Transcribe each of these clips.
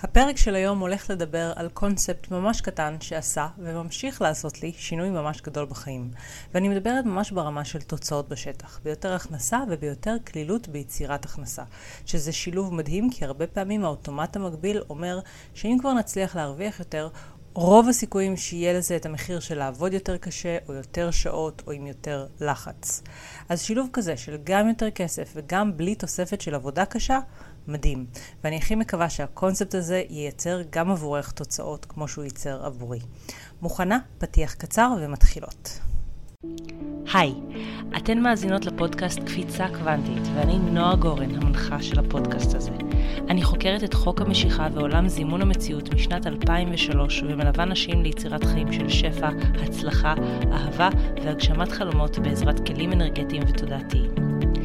הפרק של היום הולך לדבר על קונספט ממש קטן שעשה וממשיך לעשות לי שינוי ממש גדול בחיים. ואני מדברת ממש ברמה של תוצאות בשטח, ביותר הכנסה וביותר כלילות ביצירת הכנסה. שזה שילוב מדהים כי הרבה פעמים האוטומט המקביל אומר שאם כבר נצליח להרוויח יותר, רוב הסיכויים שיהיה לזה את המחיר של לעבוד יותר קשה, או יותר שעות, או עם יותר לחץ. אז שילוב כזה של גם יותר כסף וגם בלי תוספת של עבודה קשה, מדהים. ואני הכי מקווה שהקונספט הזה ייצר גם עבורך תוצאות כמו שהוא ייצר עבורי. מוכנה? פתיח קצר ומתחילות. היי, אתן מאזינות לפודקאסט קפיצה קוונטית, ואני נועה גורן, המנחה של הפודקאסט הזה. אני חוקרת את חוק המשיכה ועולם זימון המציאות משנת 2003, ומלווה נשים ליצירת חיים של שפע, הצלחה, אהבה והגשמת חלומות בעזרת כלים אנרגטיים ותודעתיים.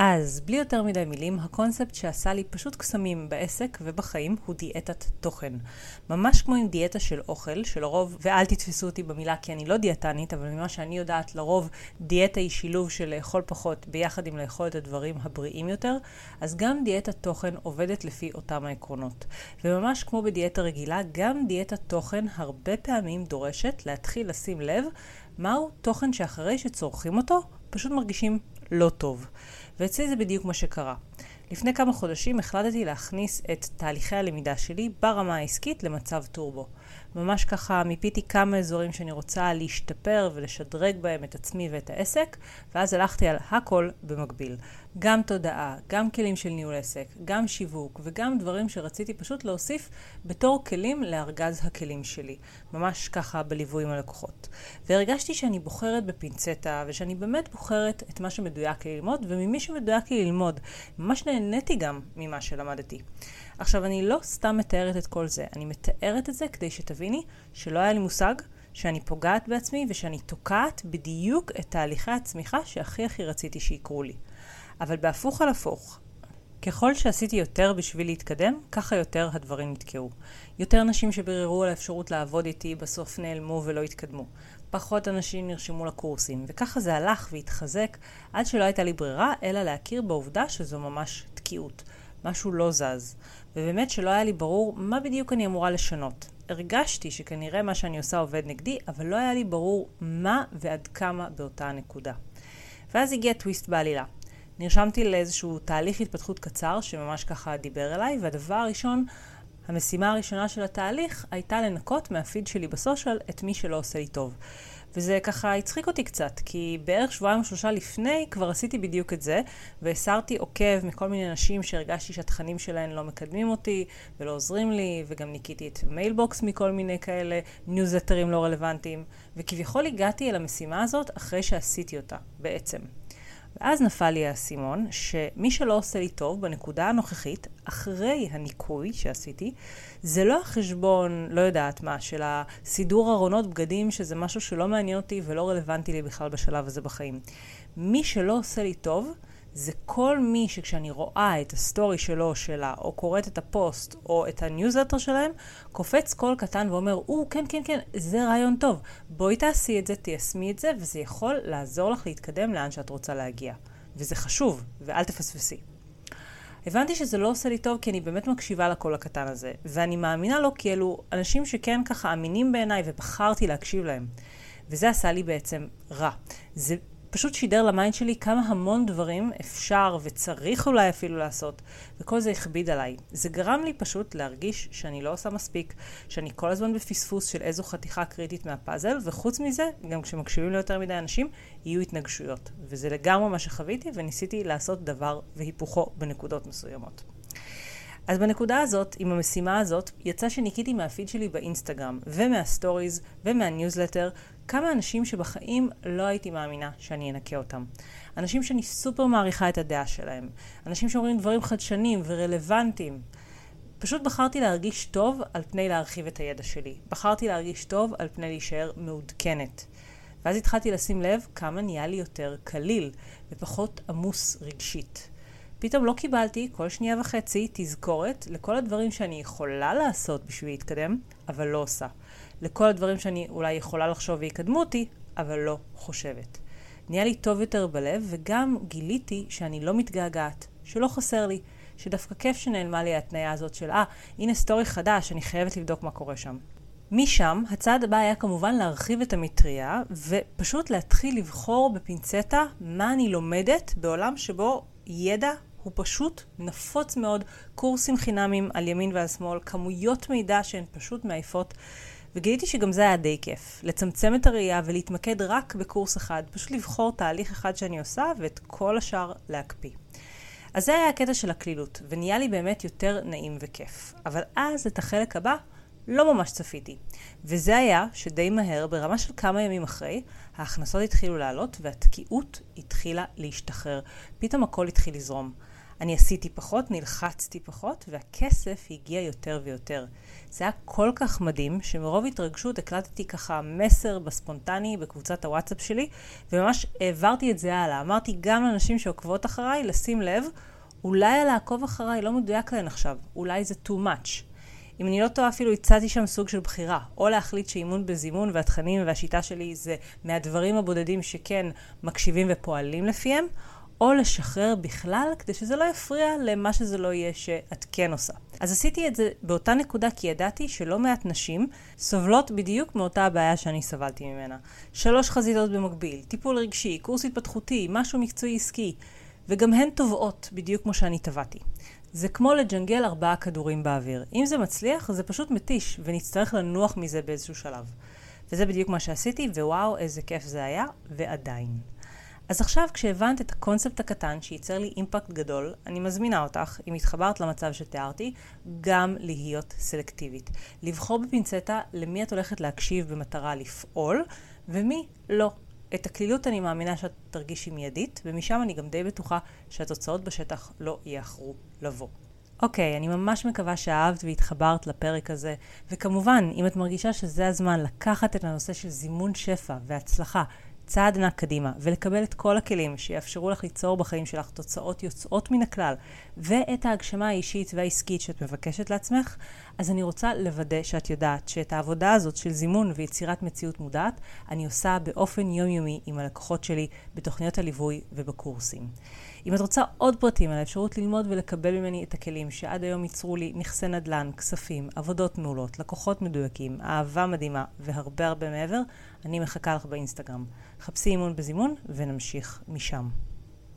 אז, בלי יותר מדי מילים, הקונספט שעשה לי פשוט קסמים בעסק ובחיים הוא דיאטת תוכן. ממש כמו עם דיאטה של אוכל, שלרוב, ואל תתפסו אותי במילה כי אני לא דיאטנית, אבל ממה שאני יודעת, לרוב דיאטה היא שילוב של לאכול פחות ביחד עם לאכול את הדברים הבריאים יותר, אז גם דיאטת תוכן עובדת לפי אותם העקרונות. וממש כמו בדיאטה רגילה, גם דיאטת תוכן הרבה פעמים דורשת להתחיל לשים לב מהו תוכן שאחרי שצורכים אותו, פשוט מרגישים לא טוב. ואצלי זה בדיוק מה שקרה. לפני כמה חודשים החלטתי להכניס את תהליכי הלמידה שלי ברמה העסקית למצב טורבו. ממש ככה מיפיתי כמה אזורים שאני רוצה להשתפר ולשדרג בהם את עצמי ואת העסק, ואז הלכתי על הכל במקביל. גם תודעה, גם כלים של ניהול עסק, גם שיווק וגם דברים שרציתי פשוט להוסיף בתור כלים לארגז הכלים שלי. ממש ככה בליווי עם הלקוחות. והרגשתי שאני בוחרת בפינצטה ושאני באמת בוחרת את מה שמדויק לי ללמוד וממי שמדויק לי ללמוד. ממש נהניתי גם ממה שלמדתי. עכשיו, אני לא סתם מתארת את כל זה, אני מתארת את זה כדי שתביני שלא היה לי מושג שאני פוגעת בעצמי ושאני תוקעת בדיוק את תהליכי הצמיחה שהכי הכי רציתי שיקרו לי. אבל בהפוך על הפוך, ככל שעשיתי יותר בשביל להתקדם, ככה יותר הדברים נתקעו. יותר נשים שביררו על האפשרות לעבוד איתי בסוף נעלמו ולא התקדמו. פחות אנשים נרשמו לקורסים, וככה זה הלך והתחזק עד שלא הייתה לי ברירה אלא להכיר בעובדה שזו ממש תקיעות. משהו לא זז. ובאמת שלא היה לי ברור מה בדיוק אני אמורה לשנות. הרגשתי שכנראה מה שאני עושה עובד נגדי, אבל לא היה לי ברור מה ועד כמה באותה הנקודה. ואז הגיע טוויסט בעלילה. נרשמתי לאיזשהו תהליך התפתחות קצר שממש ככה דיבר אליי, והדבר הראשון, המשימה הראשונה של התהליך הייתה לנקות מהפיד שלי ב social את מי שלא עושה לי טוב. וזה ככה הצחיק אותי קצת, כי בערך שבועיים או שלושה לפני כבר עשיתי בדיוק את זה, והסרתי עוקב מכל מיני אנשים שהרגשתי שהתכנים שלהם לא מקדמים אותי ולא עוזרים לי, וגם ניקיתי את mailbox מכל מיני כאלה ניוזלטרים לא רלוונטיים, וכביכול הגעתי אל המשימה הזאת אחרי שעשיתי אותה, בעצם. ואז נפל לי האסימון שמי שלא עושה לי טוב בנקודה הנוכחית, אחרי הניקוי שעשיתי, זה לא החשבון, לא יודעת מה, של הסידור ארונות בגדים, שזה משהו שלא מעניין אותי ולא רלוונטי לי בכלל בשלב הזה בחיים. מי שלא עושה לי טוב, זה כל מי שכשאני רואה את ה story שלו או שלה, או קוראת את הפוסט, או את הניוזלטר שלהם, קופץ קול קטן ואומר, או, כן, כן, כן, זה רעיון טוב. בואי תעשי את זה, תיישמי את זה, וזה יכול לעזור לך להתקדם לאן שאת רוצה להגיע. וזה חשוב, ואל תפספסי. הבנתי שזה לא עושה לי טוב כי אני באמת מקשיבה לקול הקטן הזה, ואני מאמינה לו כי אלו אנשים שכן ככה אמינים בעיניי ובחרתי להקשיב להם. וזה עשה לי בעצם רע. זה פשוט שידר ל mind שלי כמה המון דברים אפשר וצריך אולי אפילו לעשות, וכל זה הכביד עליי. זה גרם לי פשוט להרגיש שאני לא עושה מספיק, שאני כל הזמן בפספוס של איזו חתיכה קריטית מהפאזל, וחוץ מזה, גם כשמקשיבים ליותר מדי אנשים, יהיו התנגשויות. וזה לגמרי מה שחוויתי, וניסיתי לעשות דבר והיפוכו בנקודות מסוימות. אז בנקודה הזאת, עם המשימה הזאת, יצא שניקיתי מהפיד שלי באינסטגרם, ומה stories, ומהניוזלטר, כמה אנשים שבחיים לא הייתי מאמינה שאני אנקה אותם. אנשים שאני סופר מעריכה את הדעה שלהם. אנשים שאומרים דברים חדשניים ורלוונטיים. פשוט בחרתי להרגיש טוב על פני להרחיב את הידע שלי. בחרתי להרגיש טוב על פני להישאר מעודכנת. ואז התחלתי לשים לב כמה נהיה לי יותר קליל ופחות עמוס רגשית. פתאום לא קיבלתי כל שנייה וחצי תזכורת לכל הדברים שאני יכולה לעשות בשביל להתקדם, אבל לא עושה. לכל הדברים שאני אולי יכולה לחשוב ויקדמו אותי, אבל לא חושבת. נהיה לי טוב יותר בלב, וגם גיליתי שאני לא מתגעגעת, שלא חסר לי, שדווקא כיף שנעלמה לי ההתניה הזאת של, אה, ah, הנה סטורי חדש, אני חייבת לבדוק מה קורה שם. משם, הצעד הבא היה כמובן להרחיב את המטריה, ופשוט להתחיל לבחור בפינצטה מה אני לומדת בעולם שבו ידע הוא פשוט נפוץ מאוד, קורסים חינמים על ימין ועל שמאל, כמויות מידע שהן פשוט מעייפות. וגיליתי שגם זה היה די כיף. לצמצם את הראייה ולהתמקד רק בקורס אחד, פשוט לבחור תהליך אחד שאני עושה ואת כל השאר להקפיא. אז זה היה הקטע של הקלילות, ונהיה לי באמת יותר נעים וכיף. אבל אז את החלק הבא לא ממש צפיתי. וזה היה שדי מהר, ברמה של כמה ימים אחרי, ההכנסות התחילו לעלות והתקיעות התחילה להשתחרר. פתאום הכל התחיל לזרום. אני עשיתי פחות, נלחצתי פחות, והכסף הגיע יותר ויותר. זה היה כל כך מדהים, שמרוב התרגשות הקלטתי ככה מסר בספונטני בקבוצת הוואטסאפ שלי, וממש העברתי את זה הלאה. אמרתי גם לאנשים שעוקבות אחריי, לשים לב, אולי הלעקוב אחריי לא מדויק להן עכשיו, אולי זה too much. אם אני לא טועה, אפילו הצעתי שם סוג של בחירה. או להחליט שאימון בזימון והתכנים והשיטה שלי זה מהדברים הבודדים שכן מקשיבים ופועלים לפיהם, או לשחרר בכלל, כדי שזה לא יפריע למה שזה לא יהיה שאת כן עושה. אז עשיתי את זה באותה נקודה כי ידעתי שלא מעט נשים סובלות בדיוק מאותה הבעיה שאני סבלתי ממנה. שלוש חזיתות במקביל, טיפול רגשי, קורס התפתחותי, משהו מקצועי עסקי, וגם הן טובעות בדיוק כמו שאני טבעתי. זה כמו לג'נגל ארבעה כדורים באוויר. אם זה מצליח, זה פשוט מתיש, ונצטרך לנוח מזה באיזשהו שלב. וזה בדיוק מה שעשיתי, ווואו, איזה כיף זה היה, ועדיין. אז עכשיו כשהבנת את הקונספט הקטן שייצר לי אימפקט גדול, אני מזמינה אותך, אם התחברת למצב שתיארתי, גם להיות סלקטיבית. לבחור בפינצטה למי את הולכת להקשיב במטרה לפעול, ומי לא. את הקלילות אני מאמינה שאת תרגישי מיידית, ומשם אני גם די בטוחה שהתוצאות בשטח לא יאחרו לבוא. אוקיי, okay, אני ממש מקווה שאהבת והתחברת לפרק הזה, וכמובן, אם את מרגישה שזה הזמן לקחת את הנושא של זימון שפע והצלחה צעד ענק קדימה ולקבל את כל הכלים שיאפשרו לך ליצור בחיים שלך תוצאות יוצאות מן הכלל ואת ההגשמה האישית והעסקית שאת מבקשת לעצמך, אז אני רוצה לוודא שאת יודעת שאת העבודה הזאת של זימון ויצירת מציאות מודעת אני עושה באופן יומיומי עם הלקוחות שלי בתוכניות הליווי ובקורסים. אם את רוצה עוד פרטים על האפשרות ללמוד ולקבל ממני את הכלים שעד היום ייצרו לי נכסי נדל"ן, כספים, עבודות מעולות, לקוחות מדויקים, אהבה מדהימה והרבה הרבה מעבר, אני מחכה לך באינסטגרם. חפשי אימון בזימון ונמשיך משם.